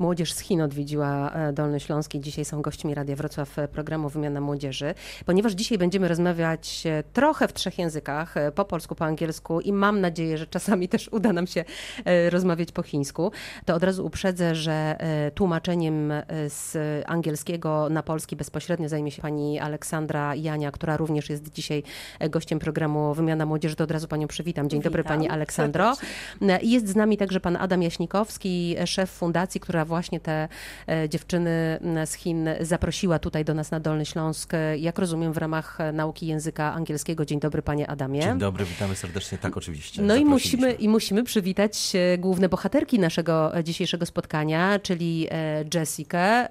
Młodzież z Chin odwiedziła e, Dolny Śląsk i dzisiaj są gośćmi Radia Wrocław e, programu Wymiana Młodzieży. Ponieważ dzisiaj będziemy rozmawiać e, trochę w trzech językach, po polsku, po angielsku i mam nadzieję, że czasami też uda nam się rozmawiać po chińsku, to od razu uprzedzę, że tłumaczeniem z angielskiego na polski bezpośrednio zajmie się pani Aleksandra Jania, która również jest dzisiaj gościem programu Wymiana Młodzieży. To od razu panią przywitam. Dzień dobry Witam pani Aleksandro. Jest z nami także pan Adam Jaśnikowski, szef fundacji, która właśnie te e, dziewczyny z Chin zaprosiła tutaj do nas na Dolny Śląsk, jak rozumiem, w ramach e, nauki języka angielskiego. Dzień dobry panie Adamie. Dzień dobry, witamy serdecznie. Tak, oczywiście. No i musimy, i musimy przywitać e, główne bohaterki naszego dzisiejszego spotkania, czyli Jessica.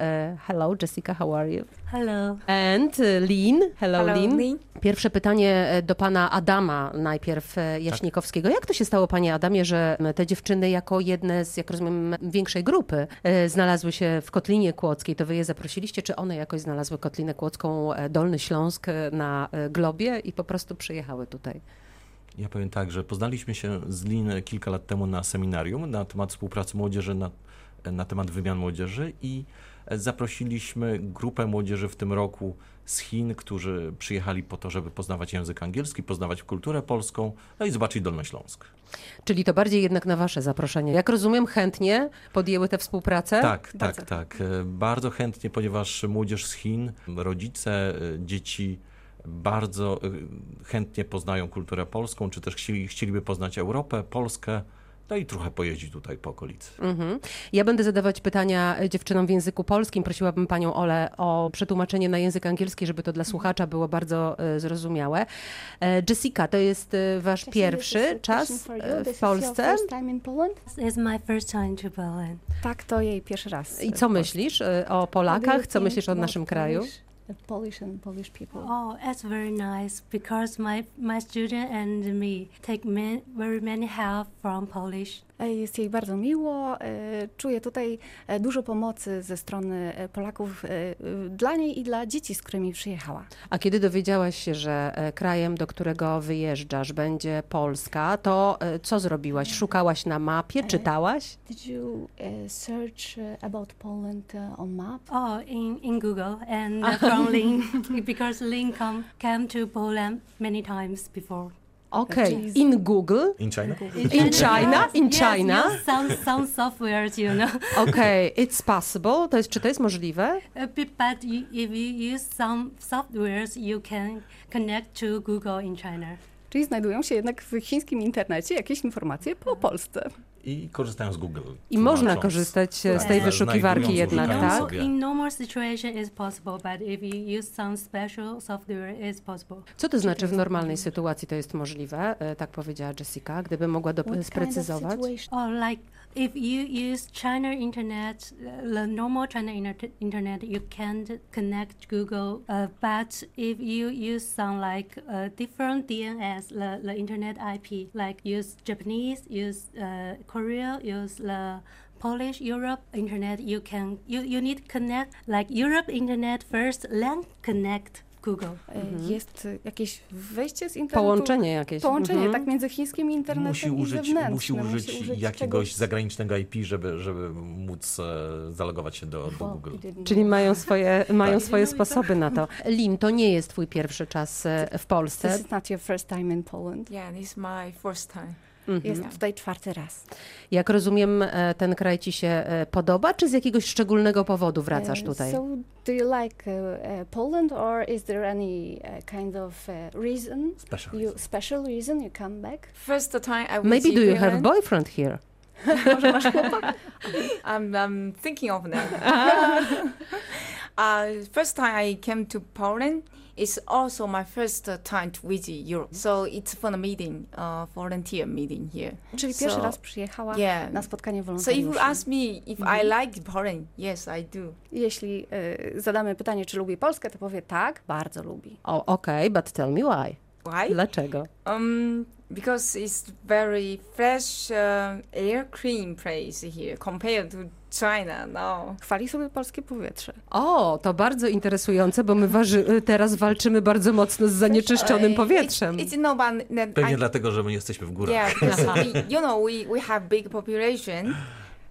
Hello Jessica, how are you? Hello. And e, Lynn. Hello, Hello, Lynn. Lynn. Pierwsze pytanie e, do pana Adama najpierw e, Jaśnikowskiego. Jak to się stało, panie Adamie, że te dziewczyny jako jedne z, jak rozumiem, większej grupy e, znalazły się w Kotlinie Kłodzkiej? To wy je zaprosiliście, czy one jakoś znalazły Kotlinę Kłodzką, Dolny Śląsk na globie i po prostu przyjechały tutaj? Ja powiem tak, że poznaliśmy się z Lin kilka lat temu na seminarium na temat współpracy młodzieży, na, na temat wymian młodzieży i zaprosiliśmy grupę młodzieży w tym roku z Chin, którzy przyjechali po to, żeby poznawać język angielski, poznawać kulturę polską, no i zobaczyć Dolnośląsk. Czyli to bardziej jednak na wasze zaproszenie. Jak rozumiem, chętnie podjęły tę współpracę? Tak, Bardzo. tak, tak. Bardzo chętnie, ponieważ młodzież z Chin, rodzice, e, dzieci bardzo e, chętnie poznają kulturę polską, czy też chcieli, chcieliby poznać Europę, Polskę, no i trochę pojeździć tutaj po okolicy. Mhm. Ja będę zadawać pytania dziewczynom w języku polskim. Prosiłabym panią Olę o przetłumaczenie na język angielski, żeby to dla słuchacza było bardzo e, zrozumiałe. E, Jessica, to jest e, wasz pierwszy czas w Polsce. It's my first time to Berlin. Tak, to jej pierwszy raz. I co myślisz o Polakach? Co myślisz o naszym kraju? Polish and Polish people. Oh, that's very nice because my my student and me take man, very many help from Polish. Jest jej bardzo miło. e, Czuję tutaj e, dużo pomocy ze strony e, Polaków dla niej i dla dzieci, z którymi przyjechała. A kiedy dowiedziałaś się, że krajem, do którego wyjeżdżasz, będzie Polska, to co zrobiłaś? Szukałaś na mapie, czytałaś? Did you search about Poland on map? Oh, in, in Google and from Link because Link come came to Poland many times before. Okej, Jeez. in Google. In China? In China? In yes, China? Use some some softwares, you know. Okej, it's possible. To jest, czy to jest możliwe? Uh, but if you use some softwares, you can connect to Google in China. Czyli znajdują się jednak w chińskim internecie jakieś informacje po Polsce. I korzystają z Google. I można korzystać z tej wyszukiwarki jednak, tak? In normal situation, it's possible, but if you use some special software, it's possible. Co to znaczy w normalnej sytuacji to jest możliwe? E, Tak powiedziała Jessica, gdyby mogła do, sprecyzować. Or like if you use China internet, uh, the normal China inter- internet, you can connect Google. Uh, but if you use some like uh, different DNS, the, the internet IP, like use Japanese, use uh, Korea, use the Polish Europe internet, you can you, you need connect like Europe internet first, then connect Google. E, Jest e, jakieś wejście z internetu? Połączenie jakieś. Połączenie, Mhm. tak, między chińskim internetem Musi i użyć, zewnętrznym. musi użyć jakiegoś czegoś- zagranicznego IP, żeby, żeby móc e, zalogować się do, do Google. Czyli mają swoje, mają Tak. swoje sposoby na to. Lim, to nie jest twój pierwszy czas e, w Polsce. This is not your first time in Poland. Yeah, this is my first time. Mhm. Jest tutaj czwarty raz. Jak rozumiem, e, ten kraj ci się e, podoba, czy z jakiegoś szczególnego powodu wracasz Uh, tutaj? So, do you like uh, Poland, or is there any kind of reason, Special you reason. special reason you come back? First time I Maybe visit do you have boyfriend here? Może masz chłopaka? I'm, I'm thinking of that. uh, first time I came to Poland is also my first time to visit Europe. So it's for the meeting, uh, volunteer meeting here. Czyli pierwszy So, raz przyjechała Yeah. na spotkanie So if wolontariuszy. you ask me if I like Poland, yes, I do. Jeśli y, zadamy pytanie, czy lubi Polskę, to powie tak, bardzo lubi. O, okej, but tell me why. Why? Dlaczego? Um, because it's very fresh uh, air clean place here compared to China. No. Chwali sobie polskie powietrze. O, to bardzo interesujące, bo my waży, teraz walczymy bardzo mocno z zanieczyszczonym powietrzem. It's, it's no, that Pewnie I- dlatego, że my jesteśmy w górach. Yeah, because we, you know, we, we have big population,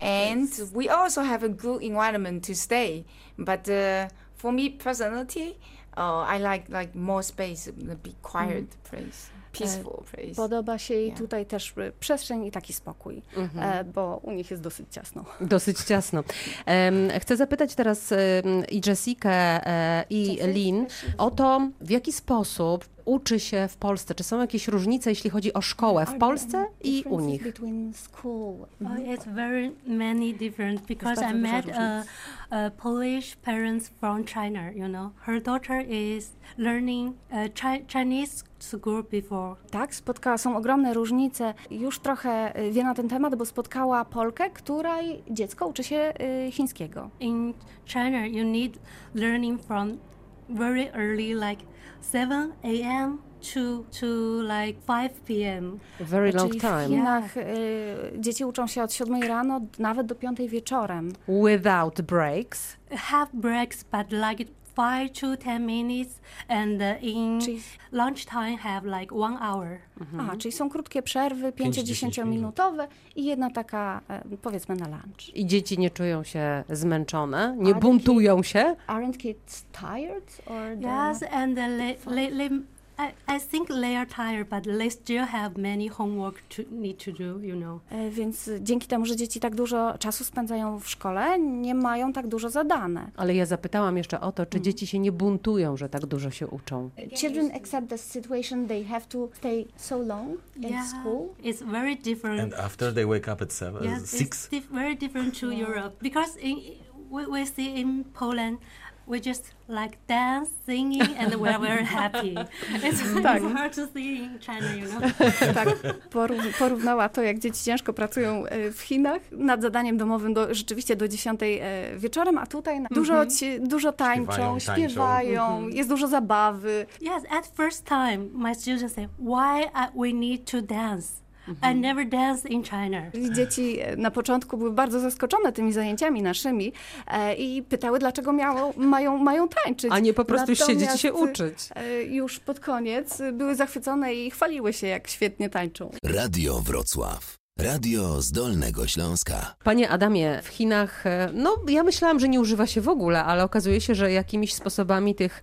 and we also have a good environment to stay. But uh, for me personally, uh, I like like more space, a bit quiet place, peaceful place. Podoba się jej Yeah. tutaj też y, przestrzeń i taki spokój, e, bo u nich jest dosyć ciasno. Dosyć ciasno. Chcę zapytać teraz i Jessikę, e, i Lin o to, w jaki sposób uczy się w Polsce. Czy są jakieś różnice, jeśli chodzi o szkołę w Polsce i u nich? Between school. Oh, it's very many different because I met a, Polish parents from China. You know, her daughter is learning uh, chi- Chinese school before. Tak, spotkała, są ogromne różnice. Już trochę y, wie na ten temat, bo spotkała Polkę, której dziecko uczy się y, chińskiego. In China, you need learning from very early, like 7 a.m. to to like 5 p.m. Very long Czyli w time. Chinach y, dzieci uczą się od 7 rano nawet do 5 wieczorem. Without breaks. Have breaks, but like five to ten minutes, and in Czyli, lunchtime have like one hour. a, czyli są krótkie przerwy, 5-10 minutowe i jedna taka, e, powiedzmy, na lunch. I dzieci nie czują się zmęczone, nie Ale buntują się. Aren't kids tired? Or. Yes, and they, they, they, I, I think they are tired, but they still have many homework to need to do. You know. Więc dzięki temu, że dzieci tak dużo czasu spędzają w szkole, nie mają tak dużo zadane. Ale ja zapytałam jeszcze o to, czy dzieci się nie buntują, że tak dużo się uczą. Children accept the situation they have to stay so long in school. it's very different. And after they wake up at seven, yes, six, it's very different to Europe because in, we, we see in Poland. We just like dance, singing, and we're very happy. It's, it's hard to see in China, you know. Tak, porów- porównała to, jak dzieci ciężko pracują e, w Chinach nad zadaniem domowym do, rzeczywiście do 10 e, wieczorem, a tutaj dużo, ci, dużo tańczą, Śpiewają, śpiewają, jest dużo zabawy. Yes, at first time, my students say, "Why we need to dance? I never danced in China." Dzieci e, na początku były bardzo zaskoczone tymi zajęciami naszymi e, i pytały, dlaczego miało, mają, mają tańczyć. A nie po prostu siedzieć i się Natomiast, uczyć. e, Już pod koniec były zachwycone i chwaliły się, jak świetnie tańczą. Radio Wrocław. Radio z Dolnego Śląska. Panie Adamie, w Chinach, e, no ja myślałam, że nie używa się w ogóle, ale okazuje się, że jakimiś sposobami tych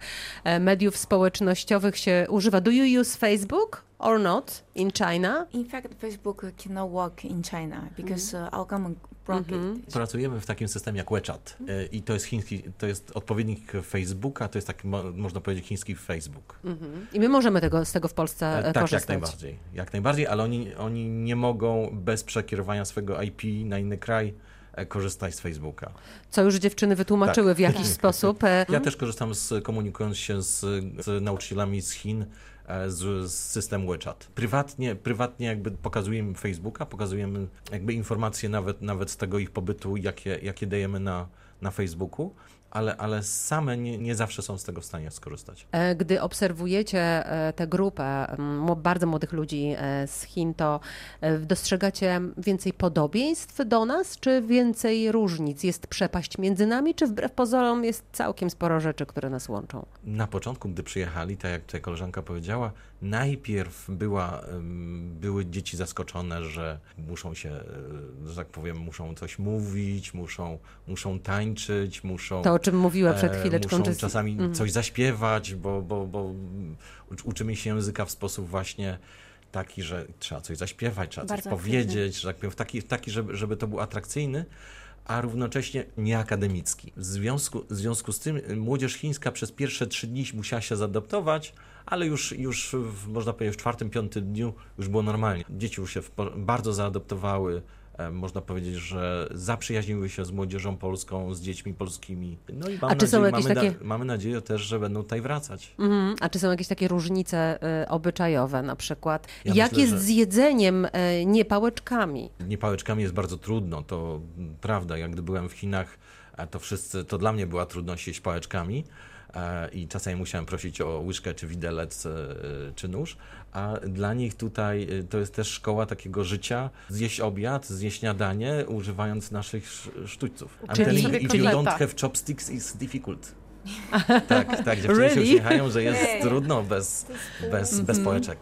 mediów społecznościowych się używa. Do you use Facebook or not in China? In fact, Facebook cannot work in China because uh, our government blocked it. Pracujemy w takim systemie jak WeChat y, i to jest chiński, to jest odpowiednik Facebooka, to jest taki, mo- można powiedzieć, chiński Facebook. I my możemy tego, z tego w Polsce E, e, tak, korzystać. jak najbardziej. Jak najbardziej, ale oni, oni nie mogą bez przekierowania swojego IP na inny kraj e, korzystać z Facebooka. Co już dziewczyny wytłumaczyły w jakiś sposób. Ja też korzystam z, komunikując się z, z nauczycielami z Chin, z, z systemu WeChat. Prywatnie, prywatnie jakby pokazujemy Facebooka, pokazujemy jakby informacje nawet, nawet z tego ich pobytu, jakie, jakie dajemy na, na Facebooku, ale, ale same nie, nie zawsze są z tego w stanie skorzystać. E, Gdy obserwujecie e, tę grupę bardzo młodych ludzi e, z Chin, to dostrzegacie więcej podobieństw do nas, czy więcej różnic? Jest przepaść między nami, czy wbrew pozorom jest całkiem sporo rzeczy, które nas łączą? Na początku, gdy przyjechali, tak jak tutaj koleżanka powiedziała, najpierw była, były dzieci zaskoczone, że muszą się, że tak powiem, muszą coś mówić, muszą, muszą tańczyć, muszą... To, czym mówiła przed e, chwileczką Muszą Jessie. czasami Mhm. coś zaśpiewać, bo, bo, bo ucz- uczymy się języka w sposób właśnie taki, że trzeba coś zaśpiewać, trzeba Bardzo coś powiedzieć, że tak powiem, w taki, w taki żeby, żeby to był atrakcyjny, a równocześnie nieakademicki. W związku, w związku z tym y, młodzież chińska przez pierwsze trzy dni musiała się zaadaptować, ale już, już w, można powiedzieć w czwartym, piątym dniu już było normalnie. Dzieci już się bardzo zaadaptowały, e, można powiedzieć, że zaprzyjaźniły się z młodzieżą polską, z dziećmi polskimi. No i mam A czy nadzieję, mamy, takie- mamy nadzieję też, że będą tutaj wracać. Mhm. A czy są jakieś takie różnice e, obyczajowe na przykład? Ja Jak myślę, jest że- z jedzeniem, e, nie pałeczkami? Nie pałeczkami jest bardzo trudno, to mm, prawda. Jak gdy byłem w Chinach, e, to wszyscy, to dla mnie była trudność jeść pałeczkami e, i czasami musiałem prosić o łyżkę, czy widelec, e, czy nóż, a dla nich tutaj e, to jest też szkoła takiego życia, zjeść obiad, zjeść śniadanie, używając naszych sz- sztućców. I'm telling don't have chopsticks, it's difficult. Tak, tak, dziewczyny Really? się uśmiechają, że jest Nie. trudno bez, bez, bez pałeczek,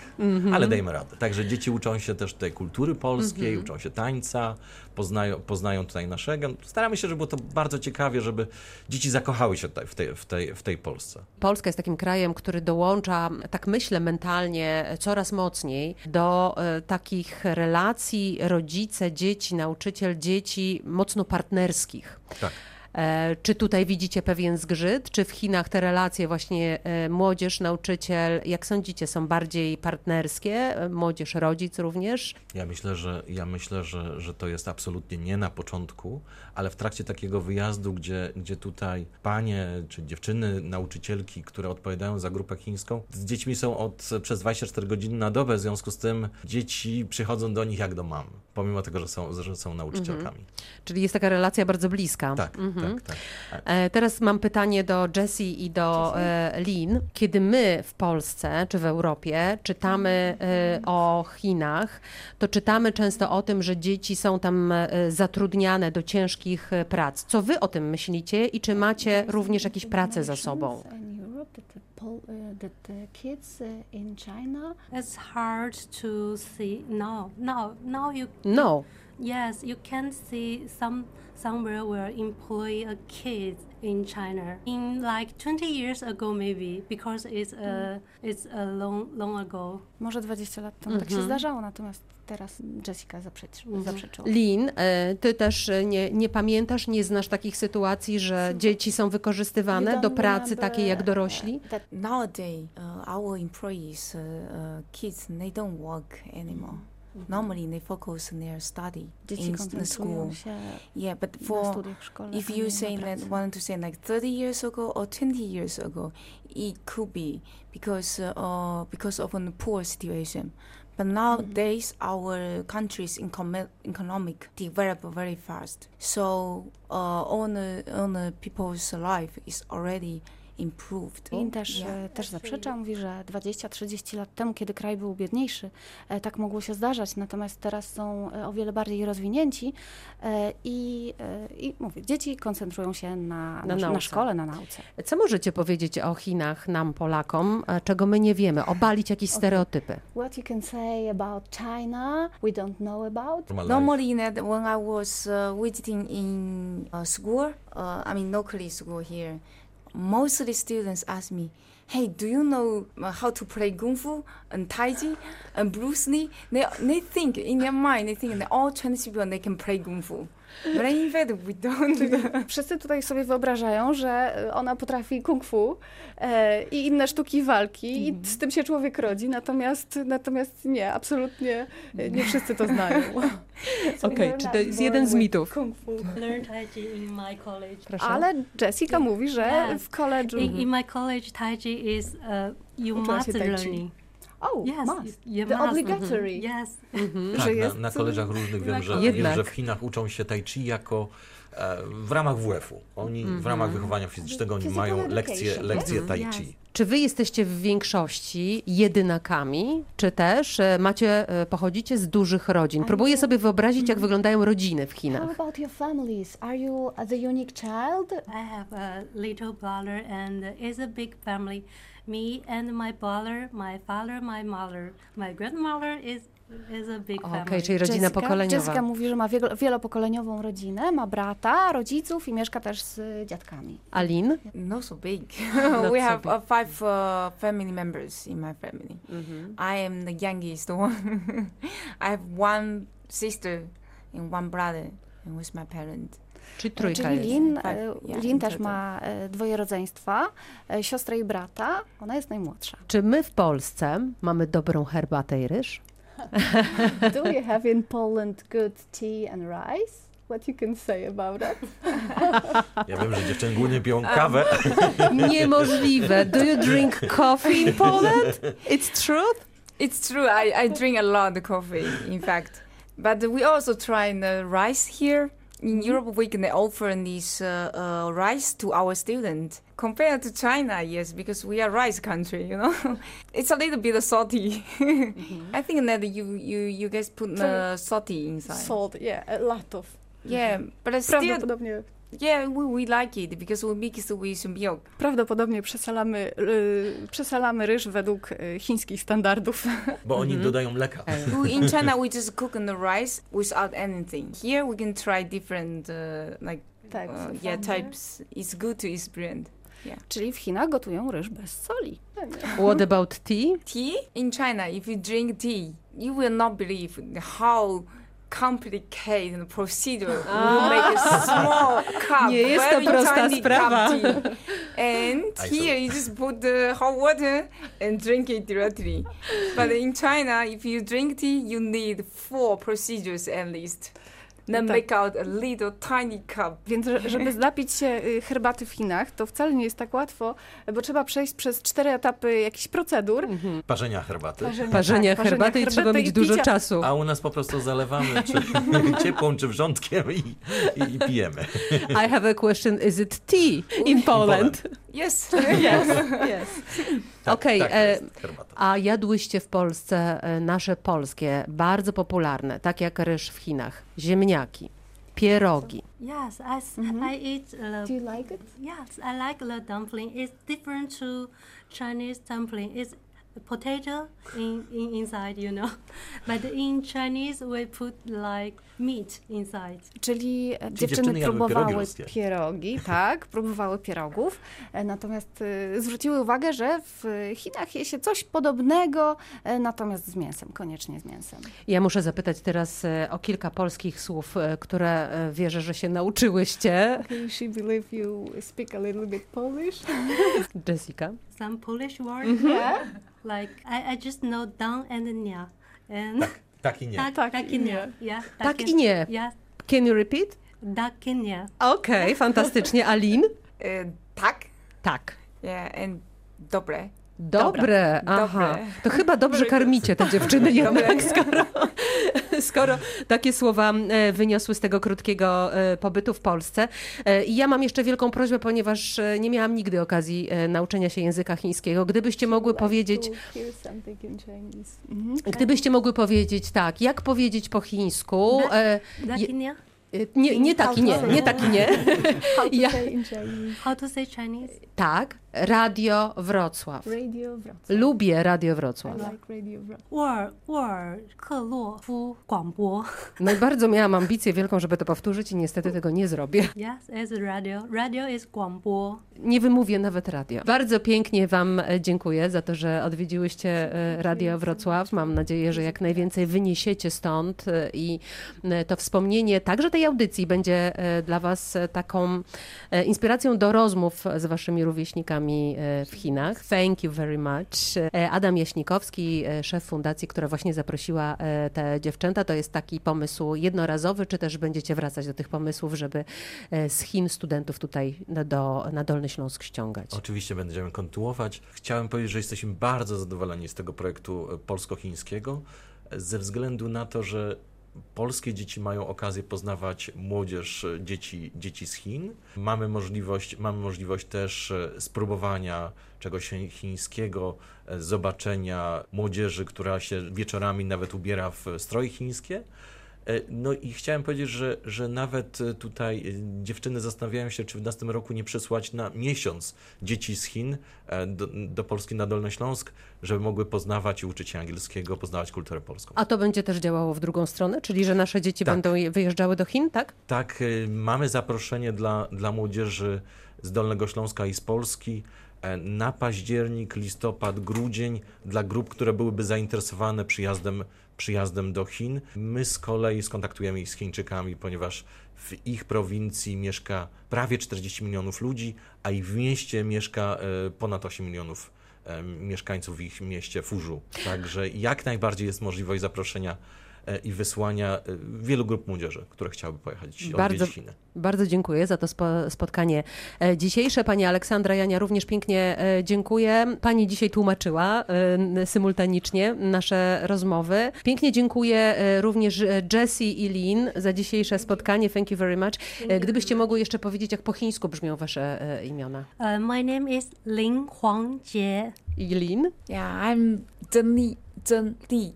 ale dajmy radę. Także dzieci uczą się też tej kultury polskiej, uczą się tańca, poznają, poznają tutaj naszego. Staramy się, żeby było to bardzo ciekawie, żeby dzieci zakochały się tutaj w tej, w tej, w tej Polsce. Polska jest takim krajem, który dołącza, tak myślę mentalnie, coraz mocniej do e, takich relacji rodzice, dzieci, nauczyciel, dzieci mocno partnerskich. Tak. E, Czy tutaj widzicie pewien zgrzyt? Czy w Chinach te relacje właśnie e, młodzież, nauczyciel, jak sądzicie, są bardziej partnerskie? E, Młodzież, rodzic również? Ja myślę, że, ja myślę że, że to jest absolutnie nie na początku, ale w trakcie takiego wyjazdu, gdzie, gdzie tutaj panie czy dziewczyny, nauczycielki, które odpowiadają za grupę chińską, z dziećmi są od, przez 24 godziny na dobę, w związku z tym dzieci przychodzą do nich jak do mam, pomimo tego, że są, że są nauczycielkami. Czyli jest taka relacja bardzo bliska. Tak, tak, tak. E, Teraz mam pytanie do Jessie i do e, Lin. Kiedy my w Polsce czy w Europie czytamy e, o Chinach, to czytamy często o tym, że dzieci są tam e, zatrudniane do ciężkich prac. Co wy o tym myślicie i czy macie również jakieś prace za sobą? That the, kids in China It's hard to see. No, no, no. You No. Yes, you can see some somewhere where employ a kid in China in like 20 years ago maybe because it's a it's a long long ago. może 20 lat temu tak się zdarzało, natomiast teraz Jessica zaprzeczy, zaprzeczyła. Lin, e, ty też e, nie, nie pamiętasz, nie znasz takich sytuacji, że dzieci są wykorzystywane do pracy takiej jak dorośli? that Nowadays, uh, our employees, uh, kids, they don't work anymore. Normally, they focus on their study in the school. Yeah, but for if you say that want to say like 30 years ago or 20 years ago, it could be because uh, because of a poor situation. But nowadays, our country's income- economic develop very fast. So uh, all the, all the people's life is already improved. Lin też, Yeah. też zaprzecza, mówi, że 20-30 lat temu, kiedy kraj był biedniejszy, e, tak mogło się zdarzać, natomiast teraz są e, o wiele bardziej rozwinięci e, i, i mówię, dzieci koncentrują się na, Na na, na, szkole, na nauce. Co możecie powiedzieć o Chinach nam, Polakom, czego my nie wiemy? Obalić jakieś stereotypy. What you can say about China, we don't know about. Normally, that when I was uh, visiting in uh, school, uh, I mean locally school here, most of the students ask me, "Hey, do you know uh, how to play kung fu and tai chi and Bruce Lee?" They they think in their mind they think that all Chinese people they can play kung fu, but in fact we don't. Wszyscy tutaj sobie wyobrażają, że e, ona potrafi kung fu e, i inne sztuki walki i z tym się człowiek rodzi, natomiast, natomiast nie, absolutnie nie wszyscy to znają. Okej, czy to jest jeden z mitów? Kung fu. Learn Tai Chi in my college. Proszę. Ale Jessica mówi, że Yeah. w koledżu... In, in my college, Tai Chi is uh, you must learning. Oh, Yes, must. you The must. obligatory. Yes. Tak, że na, jest- na koleżach różnych wiem, że, wiem, że w Chinach uczą się tai chi jako w ramach WF-u. Oni w ramach wychowania fizycznego oni mają lekcje, education, lekcje tai chi. Czy wy jesteście w większości jedynakami, czy też e, macie, e, pochodzicie z dużych rodzin? Próbuję sobie wyobrazić, jak wyglądają rodziny w How Chinach. about your families? Are you the unique child? I have a little brother, and it's a big family. Me and my brother, my father, my mother, my grandmother is Okej, family. czyli rodzina Jessica, pokoleniowa. Jessica mówi, że ma wielo- wielopokoleniową rodzinę, ma brata, rodziców i mieszka też z y, dziadkami. Alin? Not so big. Not we so have big. uh, five uh, family members in my family. I am the youngest one. I have one sister and one brother, and with my parent. Czy trójka Czyli jest? Lin, ja, Lin też total. ma e, dwoje rodzeństwa, siostrę i brata. Ona jest najmłodsza. Czy my w Polsce mamy dobrą herbatę i ryż? Do you have in Poland good tea and rice? What you can say about that? Ja wiem, że dziewczyny głównie piją um, kawę. Niemożliwe. Do you drink coffee in Poland? It's truth? It's true. I, I drink a lot of coffee, in fact. But we also try the rice here. In Europe, we can offer this uh, uh, rice to our students. Compared to China, yes, because we are rice country, you know. it's a little bit salty. I think that you you you guys put the salty inside. Salt, yeah, a lot of. Yeah, but it's still Yeah, we, we like it because we mix it with milk. Prawdopodobnie przesalamy, y, przesalamy ryż według y, chińskich standardów. Bo oni dodają mleka. We- In China, we just cook the rice without anything. Here, we can try different, uh, like, Tak, uh, yeah, types. It's good to experience. Czyli w Chinach gotują ryż bez soli. What about tea? Tea in China, if you drink tea, you will not believe how complicated procedure Ah. to make a small cup, Nie jest to very prosta tiny sprawa. cup tea. And I here you just put the hot water and drink it directly. But in China, if you drink tea, you need four procedures at least. Then Tak. make out a little tiny cup. Więc że- żeby napić się y, herbaty w Chinach, to wcale nie jest tak łatwo, bo trzeba przejść przez cztery etapy jakichś procedur. Parzenia herbaty. Parzenia tak, herbaty i trzeba mieć dużo picia. czasu. A u nas po prostu zalewamy czy ciepłą, czy wrzątkiem i, i, i pijemy. I have a question. Is it tea in Poland? Yes. Yes. Yes. Tak, Okej, tak, to e, jest herbata. A jadłyście w Polsce e, nasze polskie, bardzo popularne, tak jak ryż w Chinach, ziemniaki, pierogi. Yes, I, Mhm. I eat. Uh, Do you like it? yes, I like the dumpling. It's different to Chinese dumpling. It's potato in, in inside, you know. But in Chinese, we put like meat inside. Czyli e, dziewczyny, dziewczyny pierogi próbowały ruskie. pierogi, tak, próbowały pierogów, e, natomiast e, zwróciły uwagę, że w Chinach je się coś podobnego, natomiast z mięsem, koniecznie z mięsem. Ja muszę zapytać teraz o kilka polskich słów, które wierzę, że się nauczyłyście. Okay, she believe you speak a little bit Polish. Jessica. Some Polish word Yeah. like I, I just know down and nia. And Tak i nie. tak, Tak tak i nie. nie. Yeah, Tak i nie. Yes, Can you repeat? tak i nie. Okej, fantastycznie. Alin? Uh, tak. Tak. Yeah, and dobre. Dobre, aha. Dobre. To chyba dobrze karmicie te dziewczyny jednak, skoro, skoro takie słowa e, wyniosły z tego krótkiego e, pobytu w Polsce. E, I ja mam jeszcze wielką prośbę, ponieważ nie miałam nigdy okazji nauczenia się języka chińskiego. Gdybyście mogły powiedzieć, Mhm. gdybyście mogły powiedzieć tak, jak powiedzieć po chińsku? I nie. Nie, nie tak i nie, nie tak i nie. How to say Chinese? tak, Radio Wrocław. Radio Wrocław. Lubię Radio Wrocław. I like Radio Wrocław. No i bardzo miałam ambicję wielką, żeby to powtórzyć i niestety tego nie zrobię. Yes, it's radio. Radio is Nie wymówię nawet radio. Bardzo pięknie Wam e, dziękuję za to, że odwiedziłyście e, Radio Wrocław. Mam nadzieję, że jak najwięcej wyniesiecie stąd e, i to wspomnienie także tej audycji będzie dla Was taką inspiracją do rozmów z Waszymi rówieśnikami e, w Chinach. Thank you very much. E, Adam Jaśnikowski, e, szef fundacji, która właśnie zaprosiła te dziewczęta. To jest taki pomysł jednorazowy, czy też będziecie wracać do tych pomysłów, żeby z Chin studentów tutaj do, na Dolny Śląsk ściągać? Oczywiście będziemy kontynuować. Chciałem powiedzieć, że jesteśmy bardzo zadowoleni z tego projektu polsko-chińskiego, ze względu na to, że polskie dzieci mają okazję poznawać młodzież e, dzieci, dzieci z Chin. Mamy możliwość, mamy możliwość też e, spróbowania czegoś chi- chińskiego, e, zobaczenia młodzieży, która się wieczorami nawet ubiera w stroje chińskie. E, No i chciałem powiedzieć, że, że nawet e, tutaj e, dziewczyny zastanawiają się, czy w następnym roku nie przysłać na miesiąc dzieci z Chin do, do Polski na Dolny Śląsk, żeby mogły poznawać i uczyć się angielskiego, poznawać kulturę polską. A to będzie też działało w drugą stronę, czyli że nasze dzieci Tak. będą je- wyjeżdżały do Chin, tak? Tak, mamy zaproszenie dla, dla młodzieży z Dolnego Śląska i z Polski na październik, listopad, grudzień dla grup, które byłyby zainteresowane przyjazdem, przyjazdem do Chin. My z kolei skontaktujemy ich z Chińczykami, ponieważ w ich prowincji mieszka prawie 40 milionów ludzi, a i w mieście mieszka e, ponad 8 milionów e, mieszkańców w ich mieście Fuzhou. Także jak najbardziej jest możliwość zaproszenia e, i wysłania e, wielu grup młodzieży, które chciałyby pojechać Bardzo- odwiedzić Chiny. Bardzo dziękuję za to spo, spotkanie e, dzisiejsze. Pani Aleksandra Jania również pięknie e, dziękuję. Pani dzisiaj tłumaczyła e, symultanicznie nasze rozmowy. Pięknie dziękuję e, również e, Jessie i Lin za dzisiejsze spotkanie. Thank you very much. E, Gdybyście mogły jeszcze powiedzieć, jak po chińsku brzmią wasze e, imiona. Uh, my name is Lin Huangjie. I Lin? Yeah, I'm Zhen Li. Zhen Li.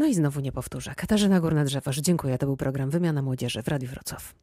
No i znowu nie powtórzę. Katarzyna Górna-Drzewoż, dziękuję. To był program Wymiana Młodzieży w Radiu Wrocław.